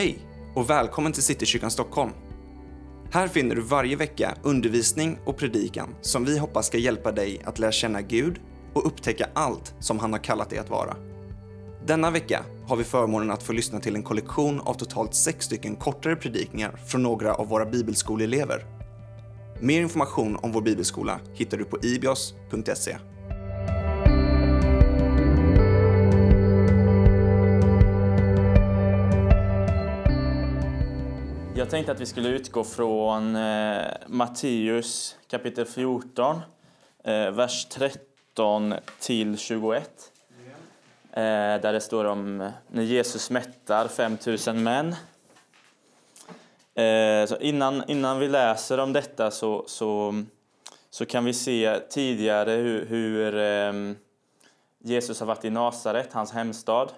Hej och välkommen till Citykyrkan Stockholm. Här finner du varje vecka undervisning och predikan som vi hoppas ska hjälpa dig att lära känna Gud och upptäcka allt som han har kallat dig att vara. Denna vecka har vi förmånen att få lyssna till en kollektion av totalt sex stycken kortare predikningar från några av våra bibelskoleelever. Mer information om vår bibelskola hittar du på ibios.se. Jag tänkte att vi skulle utgå från eh, Matteus kapitel 14, eh, vers 13 till 21. Eh, där det står om eh, när Jesus mättar 5000 män. Eh, så innan, innan vi läser om detta så, så, så kan vi se tidigare hur, hur eh, Jesus har varit i Nasaret, hans hemstad.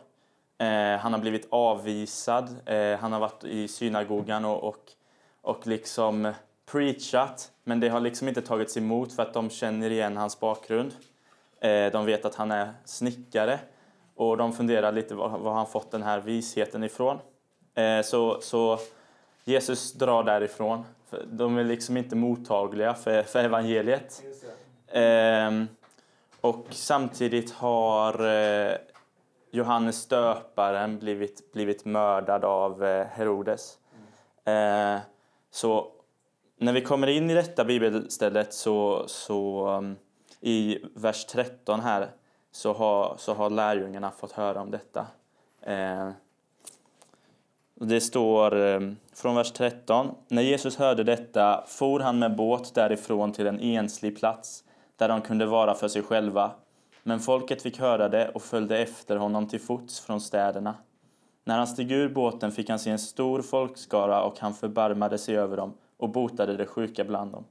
Eh, han har blivit avvisad. Eh, han har varit i synagogan och, och, och liksom preachat. Men det har liksom inte tagits emot för att de känner igen hans bakgrund. Eh, de vet att han är snickare och de funderar lite var, var han fått den här visheten ifrån. Eh, så, så Jesus drar därifrån. De är liksom inte mottagliga för, för evangeliet. Eh, och samtidigt har eh, Johannes döparen blivit, blivit mördad av eh, Herodes. Eh, så när vi kommer in i detta bibelstället så, så um, i vers 13 här så har, så har lärjungarna fått höra om detta. Eh, det står mm, från vers 13. När Jesus hörde detta for han med båt därifrån till en enslig plats där de kunde vara för sig själva. Men folket fick höra det och följde efter honom till fots från städerna. När han steg ur båten fick han se en stor folkskara och han förbarmade sig över dem och botade de sjuka bland dem.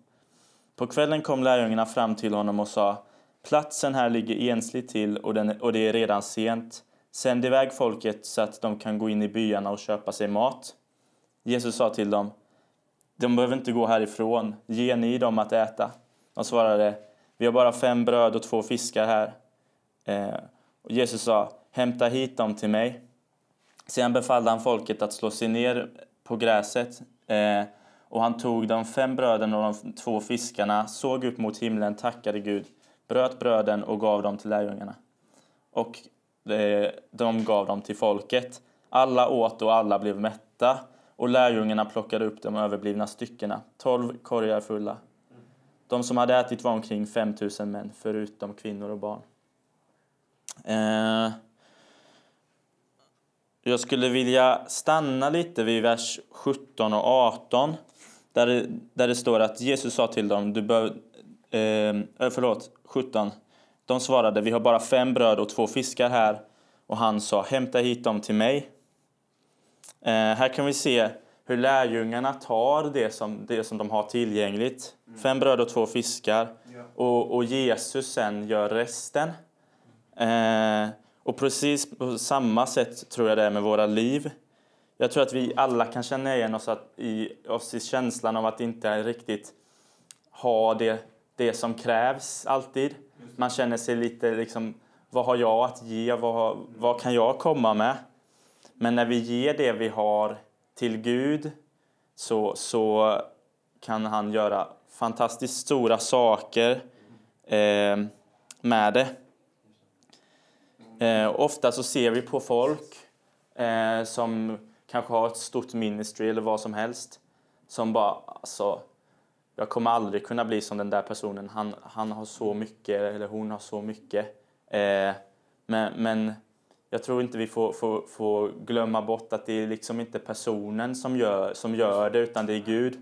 På kvällen kom lärjungarna fram till honom och sa Platsen här ligger ensligt till och, den, och det är redan sent. Sänd iväg folket så att de kan gå in i byarna och köpa sig mat. Jesus sa till dem De behöver inte gå härifrån. Ge ni dem att äta. De svarade Vi har bara fem bröd och två fiskar här. Eh, och Jesus sa, hämta hit dem till mig. Sedan befallde han folket att slå sig ner på gräset. Eh, och han tog de fem bröden och de två fiskarna, såg upp mot himlen, tackade Gud, bröt bröden och gav dem till lärjungarna. Och eh, de gav dem till folket. Alla åt och alla blev mätta. Och lärjungarna plockade upp de överblivna styckena, tolv korgar fulla. De som hade ätit var omkring 5000 män, förutom kvinnor och barn. Eh, jag skulle vilja stanna lite vid vers 17 och 18 där det, där det står att Jesus sa till dem, du bör, eh, förlåt, 17. De svarade, vi har bara fem bröd och två fiskar här. Och han sa, hämta hit dem till mig. Eh, här kan vi se hur lärjungarna tar det som, det som de har tillgängligt. Mm. Fem bröd och två fiskar. Ja. Och, och Jesus sen gör resten. Eh, och precis på samma sätt tror jag det är med våra liv. Jag tror att vi alla kan känna igen oss, att, i, oss i känslan av att inte riktigt ha det, det som krävs alltid. Man känner sig lite liksom, vad har jag att ge? Vad, vad kan jag komma med? Men när vi ger det vi har till Gud så, så kan han göra fantastiskt stora saker eh, med det. Eh, ofta så ser vi på folk eh, som kanske har ett stort ministry eller vad som helst som bara, alltså, jag kommer aldrig kunna bli som den där personen. Han, han har så mycket, eller hon har så mycket. Eh, men, men jag tror inte vi får, får, får, glömma bort att det är liksom inte personen som gör, som gör det, utan det är Gud.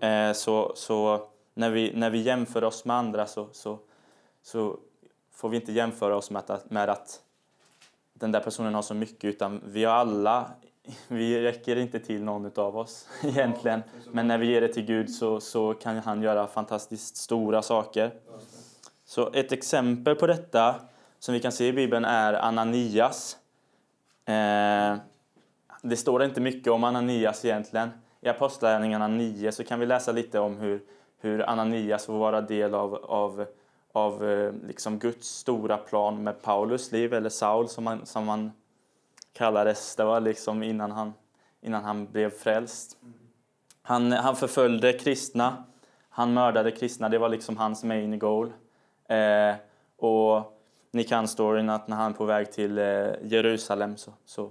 Eh, så så när, vi, när vi jämför oss med andra så, så, så får vi inte jämföra oss med att, med att den där personen har så mycket utan vi har alla, vi räcker inte till någon av oss egentligen. Men när vi ger det till Gud så, så kan han göra fantastiskt stora saker. Så ett exempel på detta som vi kan se i Bibeln är Ananias. Eh, det står inte mycket om Ananias egentligen. I Apostlagärningarna 9 så kan vi läsa lite om hur, hur Ananias får vara del av, av av eh, liksom Guds stora plan med Paulus liv, eller Saul som han som han kallades. Det var liksom innan han, innan han blev frälst. Han, han förföljde kristna, han mördade kristna, det var liksom hans main goal. Eh, och ni kan storyn att när han är på väg till eh, Jerusalem så, så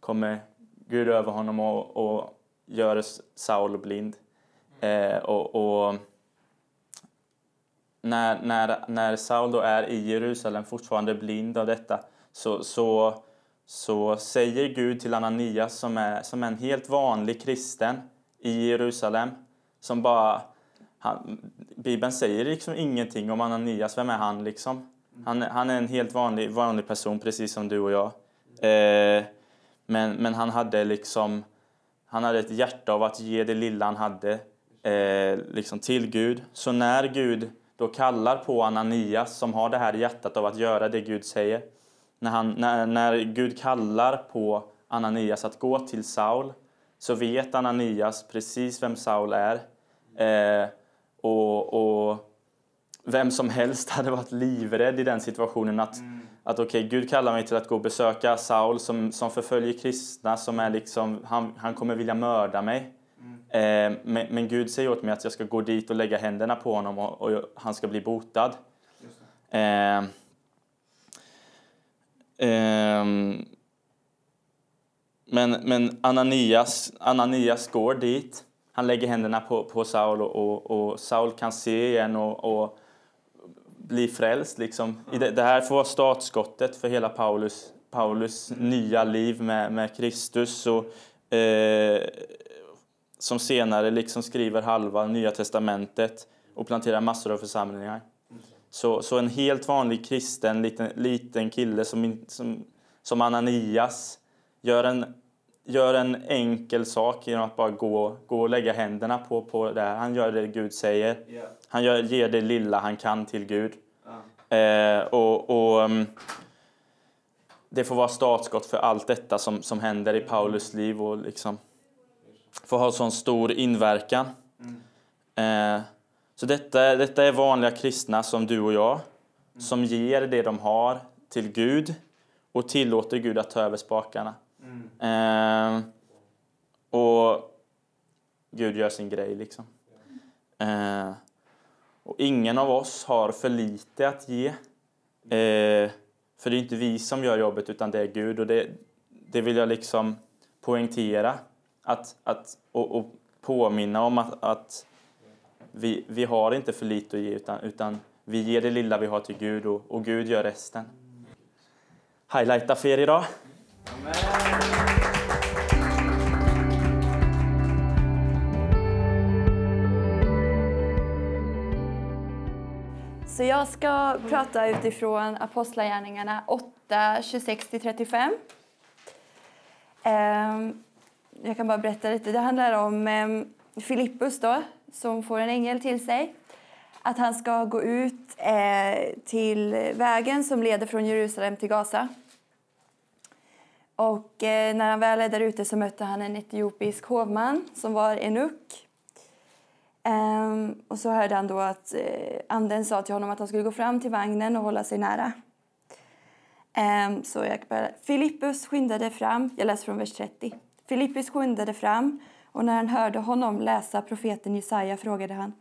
kommer Gud över honom och, och gör Saul blind. Eh, och, och när, när, när Saul då är i Jerusalem fortfarande blind av detta så, så, så säger Gud till Ananias som är, som är en helt vanlig kristen i Jerusalem som bara han, Bibeln säger liksom ingenting om Ananias, vem är han liksom? Han, han är en helt vanlig, vanlig person precis som du och jag. Eh, men, men han hade liksom han hade ett hjärta av att ge det lilla han hade eh, liksom till Gud. Så när Gud då kallar på Ananias som har det här hjärtat av att göra det Gud säger. När, han, när, när Gud kallar på Ananias att gå till Saul så vet Ananias precis vem Saul är. Eh, och, och, vem som helst hade varit livrädd i den situationen att, mm. att okej, okay, Gud kallar mig till att gå och besöka Saul som, som förföljer kristna, som är liksom, han, han kommer vilja mörda mig. Eh, men, men, Gud säger åt mig att jag ska gå dit och lägga händerna på honom och, och han ska bli botad. Eh, eh, men, men Ananias, Ananias går dit. Han lägger händerna på, på Saul och, och, och Saul kan se igen och, och bli frälst. Liksom. Det, det, här får vara startskottet för hela Paulus, Paulus nya liv med, med Kristus. Och, eh, som senare liksom skriver halva Nya Testamentet och planterar massor av församlingar. Så, så en helt vanlig kristen liten, liten kille som, som, som Ananias gör en, gör en enkel sak genom att bara gå, gå och lägga händerna på, på det här. Han gör det Gud säger. Han gör, ger det lilla han kan till Gud. Eh, och, och um, Det får vara startskott för allt detta som, som händer i Paulus liv. och liksom får ha sån stor inverkan. Mm. Eh, så detta, detta är vanliga kristna som du och jag, mm. som ger det de har till Gud och tillåter Gud att ta över spakarna. Mm. Eh, och Gud gör sin grej liksom. Eh, och ingen av oss har för lite att ge. Eh, för det är inte vi som gör jobbet utan det är Gud och det, det vill jag liksom poängtera att, att, och, och påminna om att, att vi, vi har inte för lite att ge utan, utan vi ger det lilla vi har till Gud och, och Gud gör resten. Highlighta för er idag. Amen. Så jag ska prata utifrån Apostlagärningarna 8, 26-35 jag kan bara berätta lite. Det handlar om eh, Filippus då, som får en ängel till sig. Att han ska gå ut eh, till vägen som leder från Jerusalem till Gaza. Och eh, när han väl är där ute så mötte han en etiopisk hovman som var enuk. Um, och så hörde han då att uh, anden sa till honom att han skulle gå fram till vagnen och hålla sig nära. Um, så jag bara, Filippus skyndade fram, jag läser från vers 30. Filippis skyndade fram och när han hörde honom läsa profeten Jesaja frågade han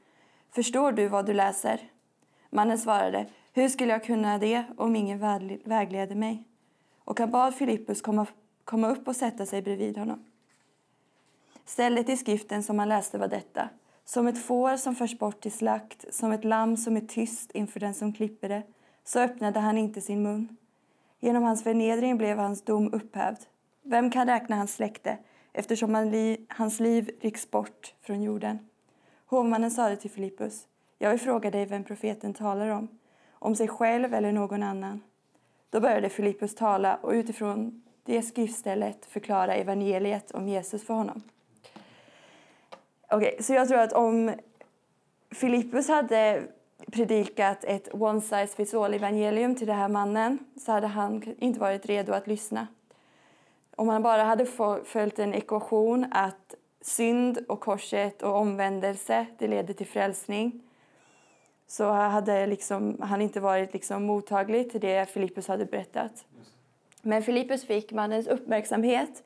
Förstår du vad du läser? Mannen svarade Hur skulle jag kunna det om ingen vägleder mig? Och han bad Filippus komma, komma upp och sätta sig bredvid honom. Stället i skriften som han läste var detta som ett får som förs bort till slakt, som ett lamm som är tyst inför den som klipper det, så öppnade han inte sin mun. Genom hans förnedring blev hans dom upphävd. Vem kan räkna hans släkte eftersom hans liv rycks bort från jorden? Hovmannen sade till Filippus, jag vill fråga dig vem profeten talar om, om sig själv eller någon annan. Då började Filippus tala och utifrån det skriftstället förklara evangeliet om Jesus för honom. Okej, okay, så jag tror att om Filippus hade predikat ett one size fits all evangelium till den här mannen så hade han inte varit redo att lyssna. Om man bara hade följt en ekvation att synd och korset och omvändelse det leder till frälsning så hade liksom, han inte varit liksom mottaglig till det Filippus hade berättat. Men Filippus fick mannens uppmärksamhet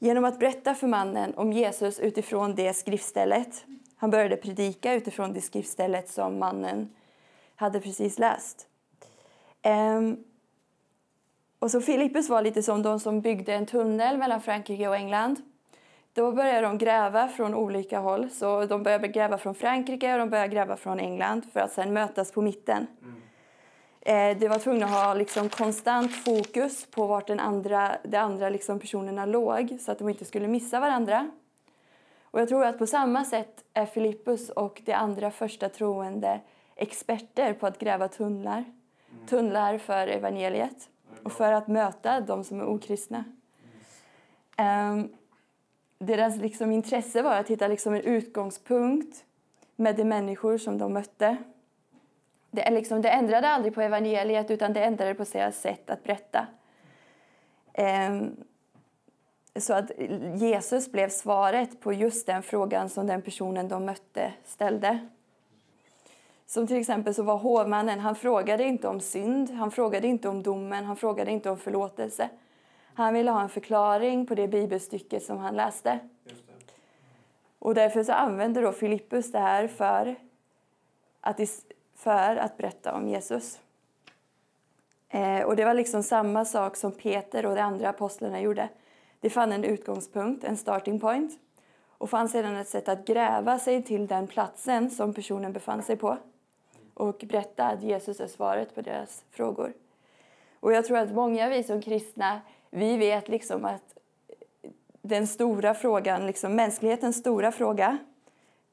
Genom att berätta för mannen om Jesus utifrån det skriftstället. Han började predika utifrån det skriftstället som mannen hade precis läst. Um, och så Filippus var lite som de som byggde en tunnel mellan Frankrike och England. Då började de gräva från olika håll. Så De började gräva från Frankrike och de började gräva från England för att sen mötas på mitten. Mm. Eh, de var tvungna att ha liksom konstant fokus på vart den andra, de andra liksom personerna låg så att de inte skulle missa varandra. Och jag tror att på samma sätt är Filippus och de andra första troende experter på att gräva tunnlar. Mm. Tunnlar för evangeliet och för att möta de som är okristna. Um, deras liksom intresse var att hitta liksom en utgångspunkt med de människor som de mötte. Det, är liksom, det ändrade aldrig på evangeliet utan det ändrade på deras sätt att berätta. Um, så att Jesus blev svaret på just den frågan som den personen de mötte ställde. Som till exempel så var hovmannen, han frågade inte om synd, han frågade inte om domen, han frågade inte om förlåtelse. Han ville ha en förklaring på det bibelstycket som han läste. Och därför så använder då Filippus det här för att, för att berätta om Jesus. Eh, och det var liksom samma sak som Peter och de andra apostlarna gjorde. De fann en utgångspunkt, en starting point och fann sedan ett sätt att gräva sig till den platsen som personen befann sig på och berätta att Jesus är svaret på deras frågor. Och jag tror att många vi som kristna, vi vet liksom att den stora frågan, liksom mänsklighetens stora fråga,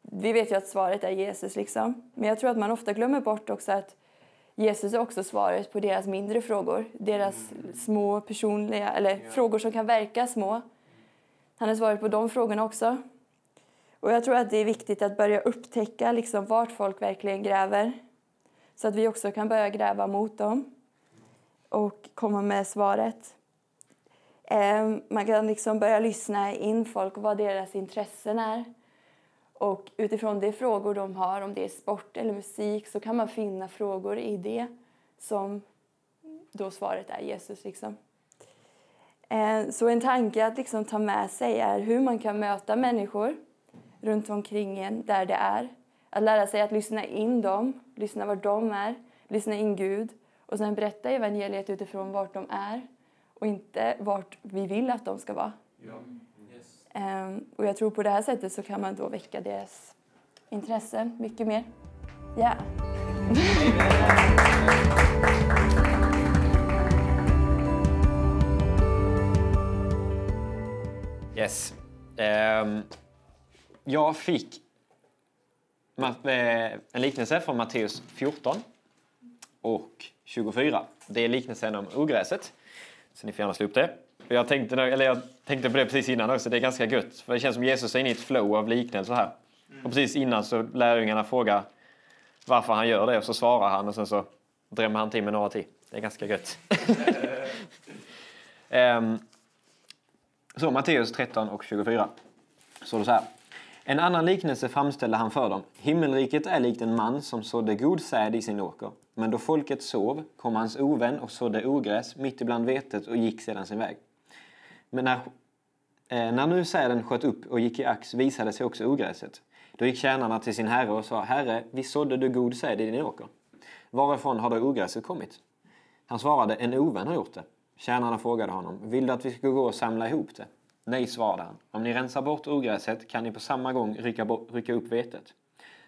vi vet ju att svaret är Jesus. Liksom. Men jag tror att man ofta glömmer bort också att Jesus är också svaret på deras mindre frågor. Deras små personliga, eller ja. frågor som kan verka små. Han är svaret på de frågorna också. Och jag tror att det är viktigt att börja upptäcka liksom vart folk verkligen gräver. Så att vi också kan börja gräva mot dem och komma med svaret. Ehm, man kan liksom börja lyssna in folk och vad deras intressen är. Och utifrån de frågor de har, om det är sport eller musik, så kan man finna frågor i det som då svaret är Jesus. Liksom. Ehm, så en tanke att liksom ta med sig är hur man kan möta människor runt omkring en där det är. Att lära sig att lyssna in dem, lyssna var de är, lyssna in Gud och sen berätta evangeliet utifrån vart de är och inte vart vi vill att de ska vara. Ja. Yes. Um, och jag tror på det här sättet så kan man då väcka deras intresse mycket mer. Ja. Yeah. yes. Um, jag fick en liknelse från Matteus 14 och 24. Det är liknelsen om ogräset. Så ni får gärna slå upp det. Jag tänkte, eller jag tänkte på det precis innan också, det är ganska gött. För det känns som Jesus är inne i ett flow av liknelser här. Och precis innan så lärjungarna frågar varför han gör det och så svarar han och sen så drämmer han till med några till. Det är ganska gött. um, så Matteus 13 och 24. Så det så här. En annan liknelse framställde han för dem. Himmelriket är likt en man som sådde god säd i sin åker. Men då folket sov kom hans ovän och sådde ogräs mitt ibland vetet och gick sedan sin väg. Men när, eh, när nu säden sköt upp och gick i ax visade sig också ogräset. Då gick tjänarna till sin herre och sa Herre, vi sådde du god säd i din åker. Varifrån har då ogräset kommit? Han svarade, en ovän har gjort det. Tjänarna frågade honom, vill du att vi ska gå och samla ihop det? Nej, svarade han. Om ni rensar bort ogräset kan ni på samma gång rycka, rycka upp vetet.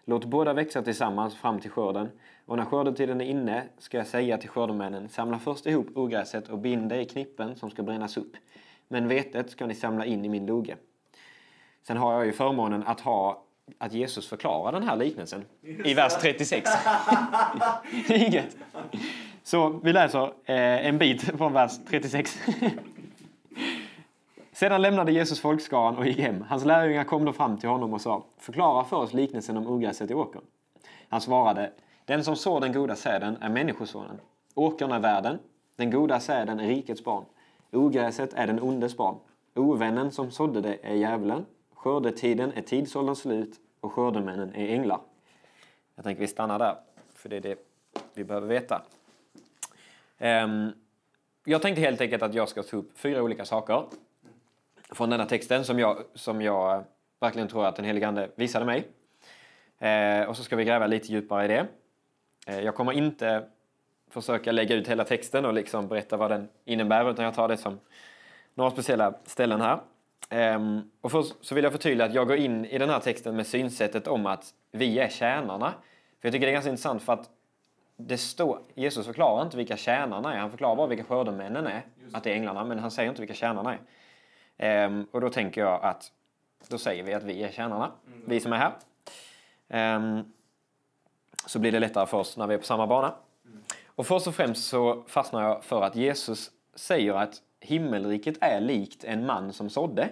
Låt båda växa tillsammans fram till skörden och när skördetiden är inne ska jag säga till skördemännen samla först ihop ogräset och bind det i knippen som ska brännas upp. Men vetet ska ni samla in i min loge. Sen har jag ju förmånen att ha att Jesus förklarar den här liknelsen i vers 36. Inget. Så vi läser eh, en bit från vers 36. Sedan lämnade Jesus folkskaran och gick hem. Hans lärjungar kom då fram till honom och sa Förklara för oss liknelsen om ogräset i åkern. Han svarade Den som sår den goda säden är Människosonen. Åkern är världen. Den goda säden är rikets barn. Ogräset är den ondes barn. Ovännen som sådde det är djävulen. Skördetiden är tidsålderns slut och skördemännen är änglar. Jag tänker vi stannar där, för det är det vi behöver veta. Um, jag tänkte helt enkelt att jag ska ta upp fyra olika saker från denna texten som jag, som jag verkligen tror att den helige Ande visade mig. Eh, och så ska vi gräva lite djupare i det. Eh, jag kommer inte försöka lägga ut hela texten och liksom berätta vad den innebär utan jag tar det som några speciella ställen här. Um, och först så vill jag förtydliga att jag går in i den här texten med synsättet om att vi är tjänarna. För jag tycker det är ganska intressant för att det står, Jesus förklarar inte vilka tjänarna är. Han förklarar bara vilka skördemännen är, att det är änglarna, men han säger inte vilka tjänarna är. Um, och då tänker jag att då säger vi att vi är tjänarna, mm. vi som är här. Um, så blir det lättare för oss när vi är på samma bana. Mm. Och först och främst så fastnar jag för att Jesus säger att himmelriket är likt en man som sådde.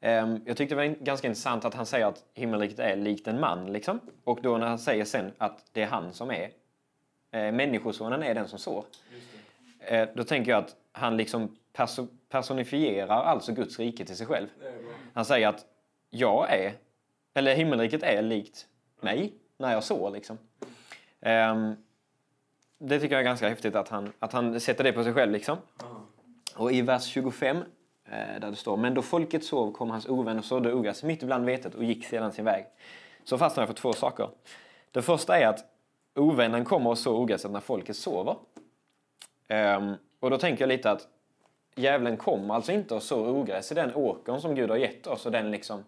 Ehm, jag tyckte det var ganska intressant att han säger att himmelriket är likt en man. Liksom. Och då när han säger sen att det är han som är, eh, människosonen är den som sår. Eh, då tänker jag att han liksom personifierar alltså Guds rike till sig själv. Han säger att jag är, eller himmelriket är likt mig när jag sår. Liksom. Um, det tycker jag är ganska häftigt att han, att han sätter det på sig själv. Liksom. Och i vers 25 eh, där det står Men då folket sov kom hans ovän och sådde ogräs mitt ibland vetet och gick sedan sin väg. Så fastnar jag för två saker. Det första är att ovännen kommer och så ogräset när folket sover. Um, och då tänker jag lite att djävulen kommer alltså inte och så ogräs i den åkern som Gud har gett oss och den liksom,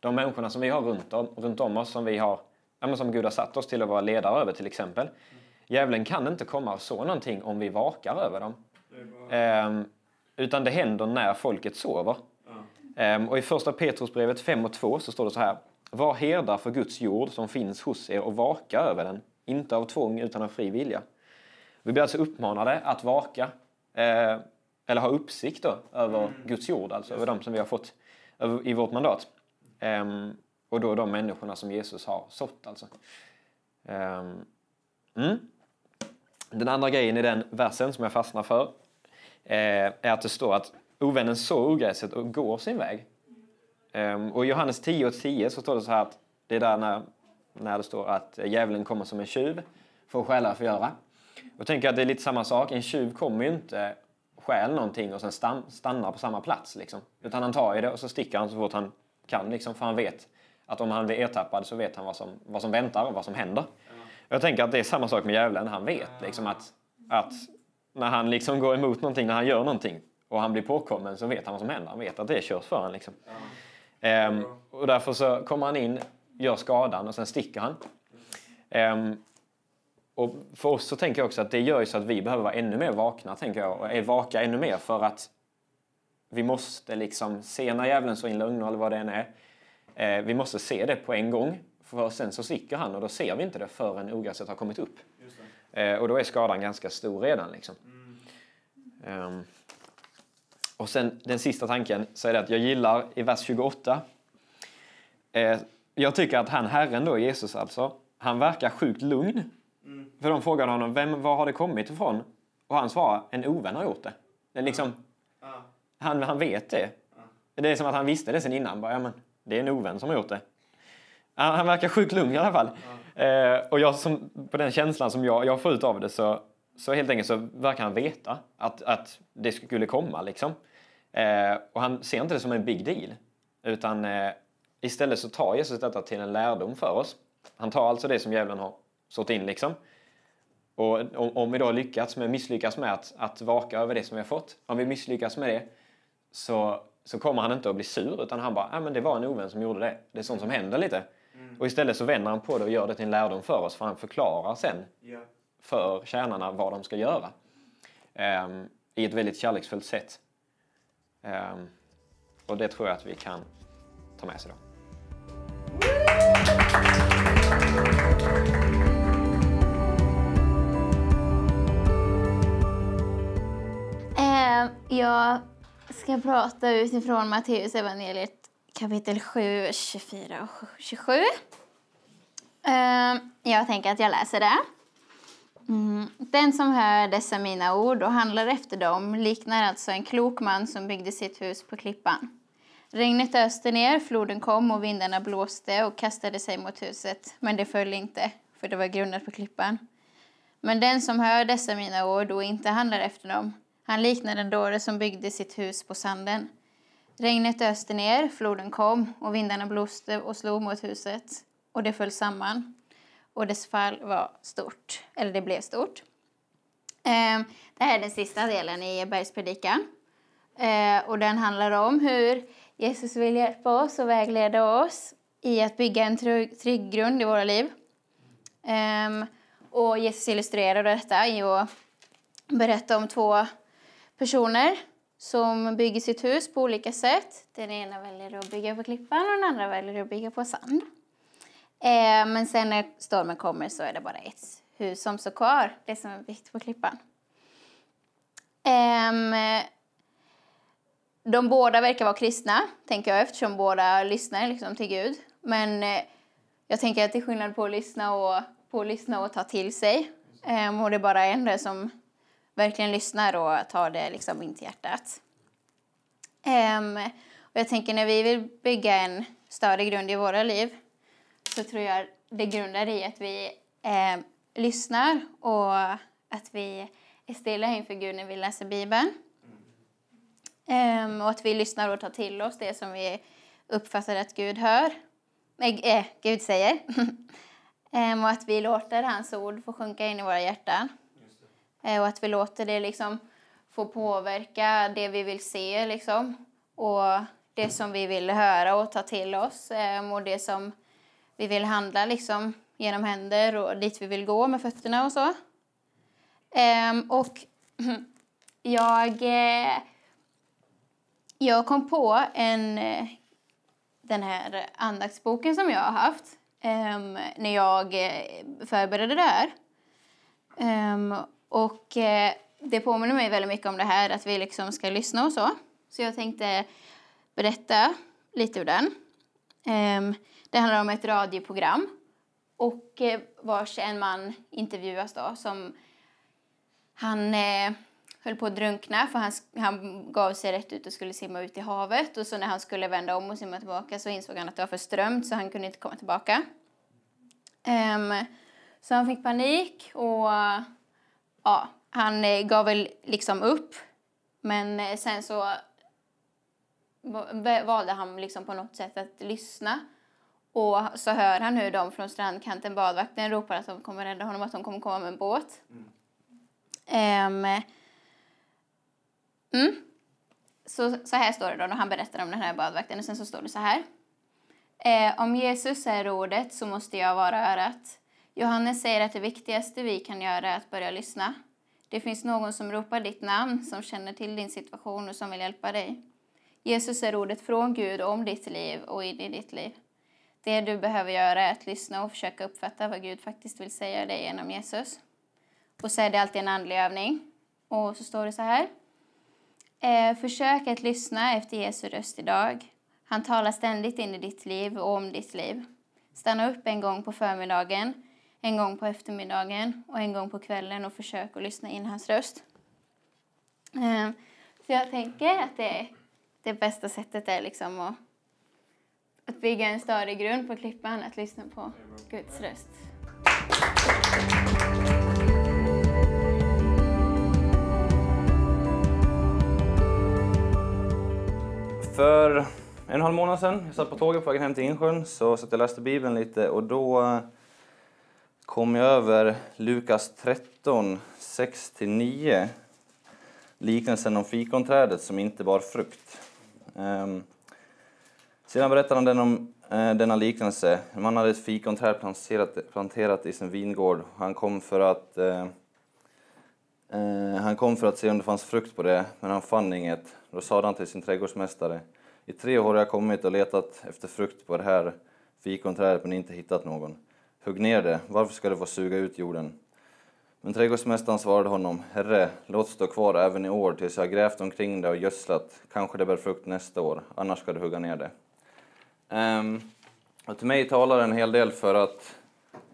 de människorna som vi har runt om, runt om oss som vi har, ja, som Gud har satt oss till att vara ledare över till exempel. Djävulen kan inte komma och så någonting om vi vakar över dem. Um, utan det händer när folket sover. Mm. och i första Petrusbrevet 5 och 2 så står det så här. Var herdar för Guds jord som finns hos er och vaka över den, inte av tvång utan av fri vilja. Vi blir alltså uppmanade att vaka, eh, eller ha uppsikt då, över mm. Guds jord, alltså över de som vi har fått i vårt mandat. Um, och då de människorna som Jesus har sått alltså. Um, mm. Den andra grejen i den versen som jag fastnar för Eh, är att det står att ovännen såg ogräset och går sin väg. Ehm, och i Johannes 10 och 10 så står det så här att det är där när, när det står att djävulen kommer som en tjuv för att stjäla och förgöra. Och tänker att det är lite samma sak. En tjuv kommer ju inte stjäl någonting och sen stann, stannar på samma plats. Liksom. Utan han tar i det och så sticker han så fort han kan. Liksom, för han vet att om han blir ertappad så vet han vad som, vad som väntar och vad som händer. Ja. Jag tänker att det är samma sak med djävulen. Han vet liksom, att, att när han liksom går emot någonting, när han gör någonting och han blir påkommen så vet han vad som händer. Han vet att det körs för honom. Liksom. Ja. Ehm, och därför så kommer han in, gör skadan och sen sticker han. Ehm, och för oss så tänker jag också att det gör ju så att vi behöver vara ännu mer vakna, tänker jag, och är vaka ännu mer för att vi måste liksom se när djävulen slår in lögner eller vad det än är. Ehm, vi måste se det på en gång, för sen så sticker han och då ser vi inte det förrän ogräset har kommit upp. Eh, och då är skadan ganska stor redan. Liksom. Mm. Um, och sen den sista tanken så är det att jag gillar i vers 28. Eh, jag tycker att han Herren då, Jesus alltså, han verkar sjukt lugn. För de frågade honom, vem, var har det kommit ifrån? Och han svarar, en ovän har gjort det. det är liksom, mm. han, han vet det. Det är som att han visste det sen innan. Bara, ja, men, det är en ovän som har gjort det. Han, han verkar sjukt lugn i alla fall. Eh, och jag som, på den känslan som jag, jag får ut av det så, så helt enkelt så verkar han veta att, att det skulle komma. Liksom. Eh, och han ser inte det som en big deal. Utan eh, istället så tar Jesus detta till en lärdom för oss. Han tar alltså det som djävulen har sått in liksom. Och om, om vi då lyckats med, misslyckas med att, att vaka över det som vi har fått, om vi misslyckas med det så, så kommer han inte att bli sur utan han bara, ah, men det var en ovän som gjorde det. Det är sånt som händer lite. Och istället så vänder han på det och gör det till en lärdom för oss för han förklarar sen yeah. för tjänarna vad de ska göra. Um, I ett väldigt kärleksfullt sätt. Um, och det tror jag att vi kan ta med sig då. Eh, jag ska prata utifrån Matteus evangeliet kapitel 7, 24 och 27. Eh, jag tänker att jag läser det. Mm. Den som hör dessa mina ord och handlar efter dem liknar alltså en klok man som byggde sitt hus på klippan. Regnet öste ner, floden kom och vindarna blåste och kastade sig mot huset, men det föll inte, för det var grundat på klippan. Men den som hör dessa mina ord och inte handlar efter dem, han liknade en dåre som byggde sitt hus på sanden. Regnet öste ner, floden kom och vindarna blåste och slog mot huset och det föll samman och dess fall var stort, eller det blev stort. Ehm, det här är den sista delen i bergspredikan. Ehm, och den handlar om hur Jesus vill hjälpa oss och vägleda oss i att bygga en trygg, grund i våra liv. Ehm, och Jesus illustrerar detta i att berätta om två personer som bygger sitt hus på olika sätt. Den ena väljer att bygga på klippan och den andra väljer att bygga på sand. Eh, men sen när stormen kommer så är det bara ett hus som står kvar, det som är byggt på klippan. Eh, de båda verkar vara kristna, tänker jag, eftersom båda lyssnar liksom, till Gud. Men eh, jag tänker att det är skillnad på att lyssna och, på att lyssna och ta till sig. Eh, och det är bara en där som verkligen lyssnar och tar det liksom in till hjärtat. Um, och jag tänker när vi vill bygga en större grund i våra liv så tror jag det grundar i att vi um, lyssnar och att vi är stilla inför Gud när vi läser Bibeln. Um, och att vi lyssnar och tar till oss det som vi uppfattar att Gud hör. Nej, äh, Gud säger. um, och att vi låter hans ord få sjunka in i våra hjärtan. Eh, och att vi låter det liksom få påverka det vi vill se liksom. Och det som vi vill höra och ta till oss. Eh, och det som vi vill handla liksom genom händer och dit vi vill gå med fötterna och så. Ehm, och jag eh, jag kom på en, den här andaktsboken som jag har haft ehm, när jag förberedde det här. Ehm, och eh, det påminner mig väldigt mycket om det här att vi liksom ska lyssna och så. Så jag tänkte berätta lite ur den. Um, det handlar om ett radioprogram och eh, vars en man intervjuas då som han eh, höll på att drunkna för han, han gav sig rätt ut och skulle simma ut i havet. Och så när han skulle vända om och simma tillbaka så insåg han att det var för strömt så han kunde inte komma tillbaka. Um, så han fick panik och ja, han eh, gav väl liksom upp. Men eh, sen så valde han liksom på något sätt att lyssna. Och så hör han hur de från strandkanten, badvakten, ropar att de kommer rädda honom, att de kommer komma med en båt. Mm. Um, Mm. Så, så här står det då när han berättar om den här badvakten. Och sen så står det så här. Eh, om Jesus är ordet så måste jag vara örat. Johannes säger att det viktigaste vi kan göra är att börja lyssna. Det finns någon som ropar ditt namn, som känner till din situation och som vill hjälpa dig. Jesus är ordet från Gud om ditt liv och in i ditt liv. Det du behöver göra är att lyssna och försöka uppfatta vad Gud faktiskt vill säga dig genom Jesus. Och så är det alltid en andlig övning. Och så står det så här. Eh, försök att lyssna efter Jesu röst idag. Han talar ständigt in i ditt liv och om ditt liv. Stanna upp en gång på förmiddagen, en gång på eftermiddagen och en gång på kvällen och försök att lyssna in hans röst. Ehm, så jag tänker att det, det bästa sättet är liksom att, att bygga en stadig grund på klippan, att lyssna på Guds röst. För en halv månad sedan, jag satt på tåget på vägen hem till Insjön, så satt jag och läste Bibeln lite och då kom jag över Lukas 13, 6-9. Liknelsen om fikonträdet som inte bar frukt. Ehm, sedan berättar han den om eh, denna liknelse. Man hade ett fikonträd planterat, planterat i sin vingård. Han kom för att eh, eh, han kom för att se om det fanns frukt på det, men han fann inget. Då sade han till sin trädgårdsmästare, i tre år har jag kommit och letat efter frukt på det här fikonträdet men inte hittat någon. Hugg ner det, varför ska det få suga ut jorden? Men trädgårdsmästaren svarade honom, Herre, låt stå kvar även i år tills jag har grävt omkring det och gödslat. Kanske det bär frukt nästa år, annars ska du hugga ner det. Um, och till mig talar en hel del för att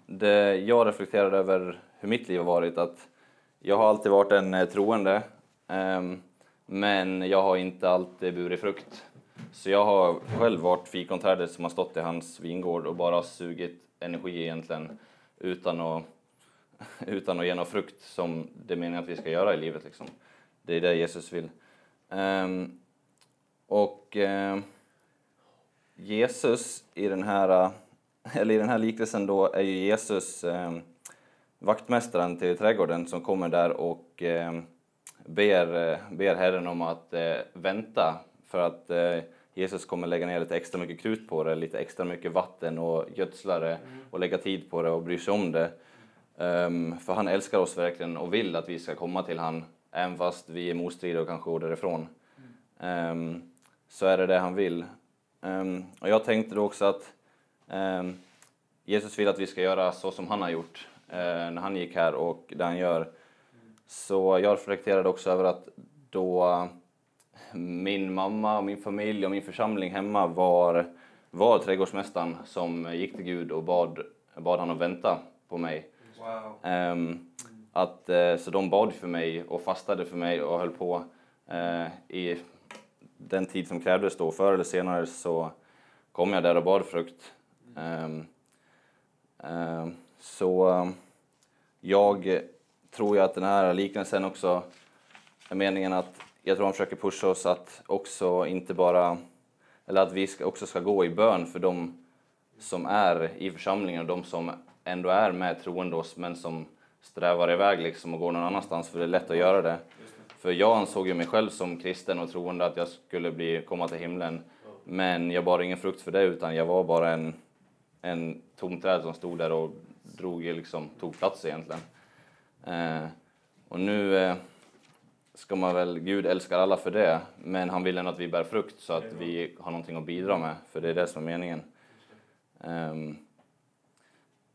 det jag reflekterar över hur mitt liv har varit, att jag har alltid varit en eh, troende. Um, men jag har inte alltid burit frukt. Så jag har själv varit fikonträdet som har stått i hans vingård och bara sugit energi egentligen utan att, utan att ge någon frukt som det är meningen att vi ska göra i livet. Liksom. Det är det Jesus vill. Um, Och uh, Jesus i den här, eller i den här liknelsen då är ju Jesus um, vaktmästaren till trädgården som kommer där och um, ber, eh, ber Herren om att uh, vänta för att uh, Jesus kommer lägga ner lite extra mycket krut på det, lite extra mycket vatten och gödsla det och lägga tid på det och bry sig om det. Um, för han älskar oss verkligen och vill att vi ska komma till han, även fast vi är motstridiga och kanske går därifrån. Um, så är det det han vill. Um, och jag tänkte då också att Jesus vill att vi ska göra så som han har gjort uh, när han gick här och det han gör. Så jag reflekterade också över att då min mamma, och min familj och min församling hemma var, var trädgårdsmästaren som gick till Gud och bad, bad han att vänta på mig. Wow. Um, att, uh, så de bad för mig och fastade för mig och höll på uh, i den tid som krävdes då. Förr eller senare så kom jag där och bad frukt. Um, uh, så jag tror jag att den här liknelsen också är meningen att jag tror han försöker pusha oss att också inte bara, eller att vi ska, också ska gå i bön för de som är i församlingen och de som ändå är med troende oss men som strävar iväg liksom och går någon annanstans för det är lätt att göra det. För jag ansåg ju mig själv som kristen och troende att jag skulle bli, komma till himlen. Men jag bar ingen frukt för det utan jag var bara en, en tomträd som stod där och drog, liksom, tog plats egentligen. Eh, och nu eh, ska man väl, Gud älskar alla för det, men han vill ändå att vi bär frukt så att vi har någonting att bidra med, för det är det som är meningen. Um,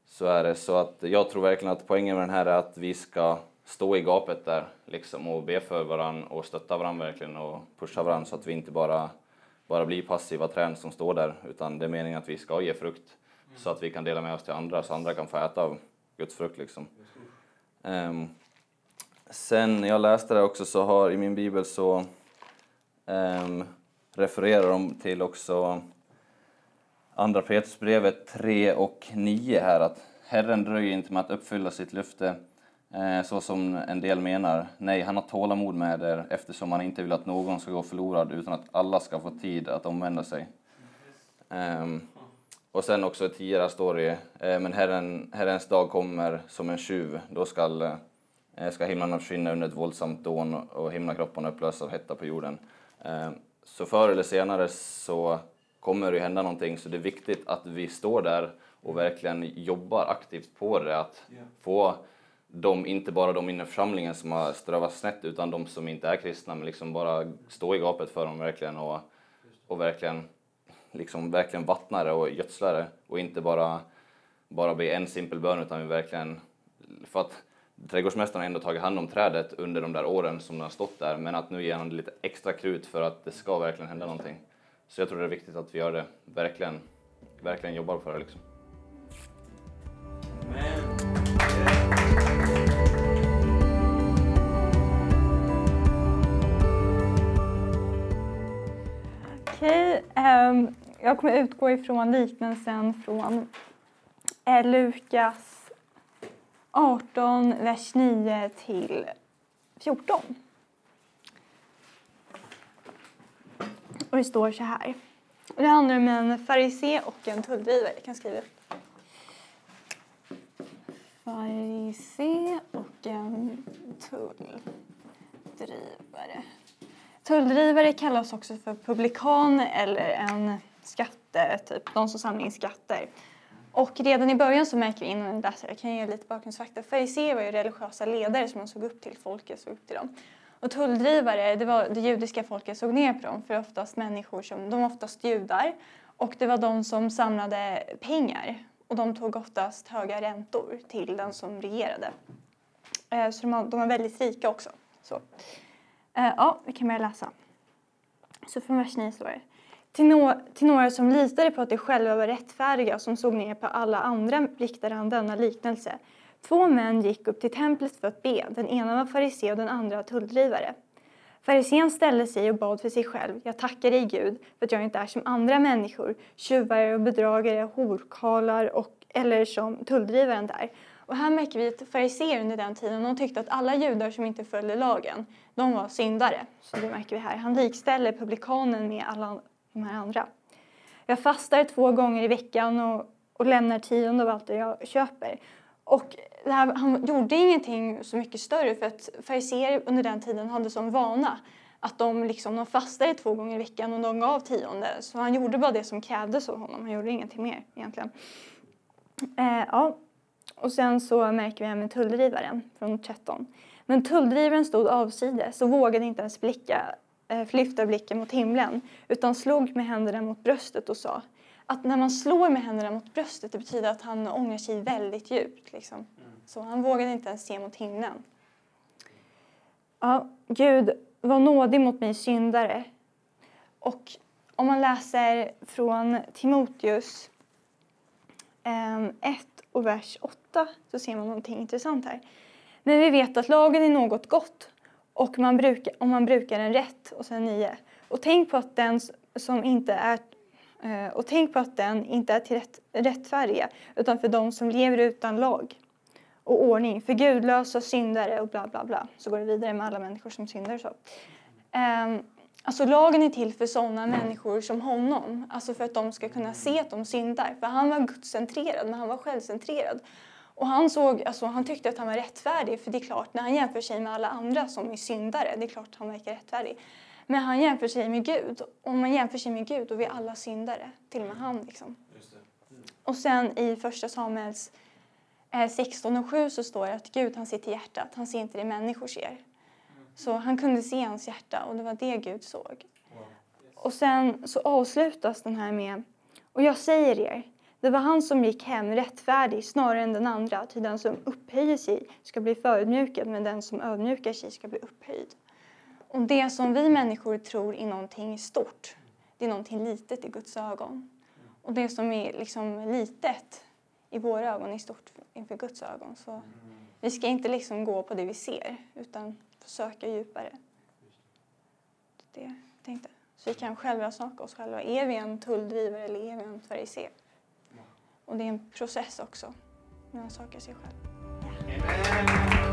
så är det. Så att jag tror verkligen att poängen med den här är att vi ska stå i gapet där liksom, och be för varandra och stötta varandra verkligen och pusha varandra så att vi inte bara, bara blir passiva träd som står där, utan det är meningen att vi ska ge frukt mm. så att vi kan dela med oss till andra så andra kan få äta av Guds frukt. Liksom. Um, sen när jag läste det också så har i min bibel så um, refererar de till också Andra Petrusbrevet 3 och 9 här att Herren dröjer inte med att uppfylla sitt löfte eh, så som en del menar. Nej, han har tålamod med er eftersom han inte vill att någon ska gå förlorad utan att alla ska få tid att omvända sig. Um, och sen också i 10 står det eh, men Herren, Herrens dag kommer som en tjuv. Då skall eh, ska himlarna försvinna under ett våldsamt dån och himlakropparna upplösas av hetta på jorden. Eh, så förr eller senare så kommer det hända någonting så det är viktigt att vi står där och verkligen jobbar aktivt på det. Att få de, inte bara de inne i församlingen som har strövat snett utan de som inte är kristna men liksom bara stå i gapet för dem verkligen och, och verkligen, liksom, verkligen vattna det och gödsla det och inte bara, bara be en simpel bön utan vi verkligen för att trädgårdsmästaren har ändå tagit hand om trädet under de där åren som den har stått där men att nu ge honom lite extra krut för att det ska verkligen hända någonting. Så jag tror det är viktigt att vi gör det, verkligen, verkligen jobbar för det liksom. Okej, um, jag kommer utgå ifrån liknelsen från eh, Lukas 18, vers 9 till 14. Och det står så här. Det handlar om en farisé och en tulldrivare. Jag kan skriva upp. Farisé och en tulldrivare. Tulldrivare kallas också för publikan eller en skatte, typ de som samlar in skatter. Och redan i början så märker vi innan jag jag kan ge lite bakgrundsfakta. Fariséer var ju religiösa ledare som man såg upp till, folket såg upp till dem. Och tulldrivare, det var det judiska folket såg ner på dem, för oftast människor som, de var oftast judar. Och det var de som samlade pengar och de tog oftast höga räntor till den som regerade. Eh, så de var, de var väldigt rika också. Så. Eh, ja, vi kan börja läsa. Så från vers 9 står det. Till, no till några som litade på att de själva var rättfärdiga och som såg ner på alla andra riktade han denna liknelse. Två män gick upp till templet för att be. Den ena var farisé och den andra tulldrivare. Farisén ställde sig och bad för sig själv. Jag tackar dig Gud för att jag inte är som andra människor, tjuvar och bedragare, horkarlar och, eller som tulldrivaren där. Och här märker vi att fariséer under den tiden de tyckte att alla judar som inte följde lagen, de var syndare. Så det märker vi här. Han likställer publikanen med alla de här andra. Jag fastar två gånger i veckan och, och lämnar tionde av allt det jag köper. Och här, han gjorde ingenting så mycket större för att fariséer under den tiden hade som vana att de, liksom, de fastade två gånger i veckan och de gav tionde. Så han gjorde bara det som krävdes av honom. Han gjorde ingenting mer egentligen. Eh, ja. Och sen så märker vi även med tulldrivaren från 13. Men tulldrivaren stod avsides och vågade inte ens blicka, Eh, lyfta blicken mot himlen utan slog med händerna mot bröstet och sa att när man slår med händerna mot bröstet det betyder att han ångrar sig väldigt djupt. Liksom. Så han vågade inte ens se mot himlen. Ja, Gud var nådig mot mig syndare. Och om man läser från Timoteus ehm, 1 och vers 8 så ser man någonting intressant här. Men vi vet att lagen är något gott och man brukar, om man brukar den rätt. Och sen 9. Och tänk på att den som inte är eh, och tänk på att den inte är till rätt, rättfärdiga utan för de som lever utan lag och ordning, för gudlösa syndare och bla bla bla. Så går det vidare med alla människor som syndar. Så. Um, alltså lagen är till för sådana människor som honom, alltså för att de ska kunna se att de syndar. För han var gudscentrerad, men han var självcentrerad. Och han, såg, alltså, han tyckte att han var rättfärdig, för det är klart, när han jämför sig med alla andra som är syndare, det är klart han verkar rättfärdig. Men han jämför sig med Gud. Om man jämför sig med Gud, då är vi alla syndare. Till och med han. Liksom. Mm. Och sen i första Samuels 16 och 7 så står det att Gud han ser till hjärtat, han ser inte det människor ser. Så han kunde se hans hjärta och det var det Gud såg. Och sen så avslutas den här med Och jag säger er, det var han som gick hem rättfärdig snarare än den andra, till den som upphöjer sig ska bli förödmjukad, men den som ödmjukar sig ska bli upphöjd. Och det som vi människor tror är någonting stort, det är någonting litet i Guds ögon. Och det som är liksom litet i våra ögon är stort inför Guds ögon. Så vi ska inte liksom gå på det vi ser, utan söka djupare. Det tänkte Så vi kan själva snacka oss själva. Är vi en tulldrivare eller är vi en farisé? Och det är en process också, när man söker sig själv. Yeah.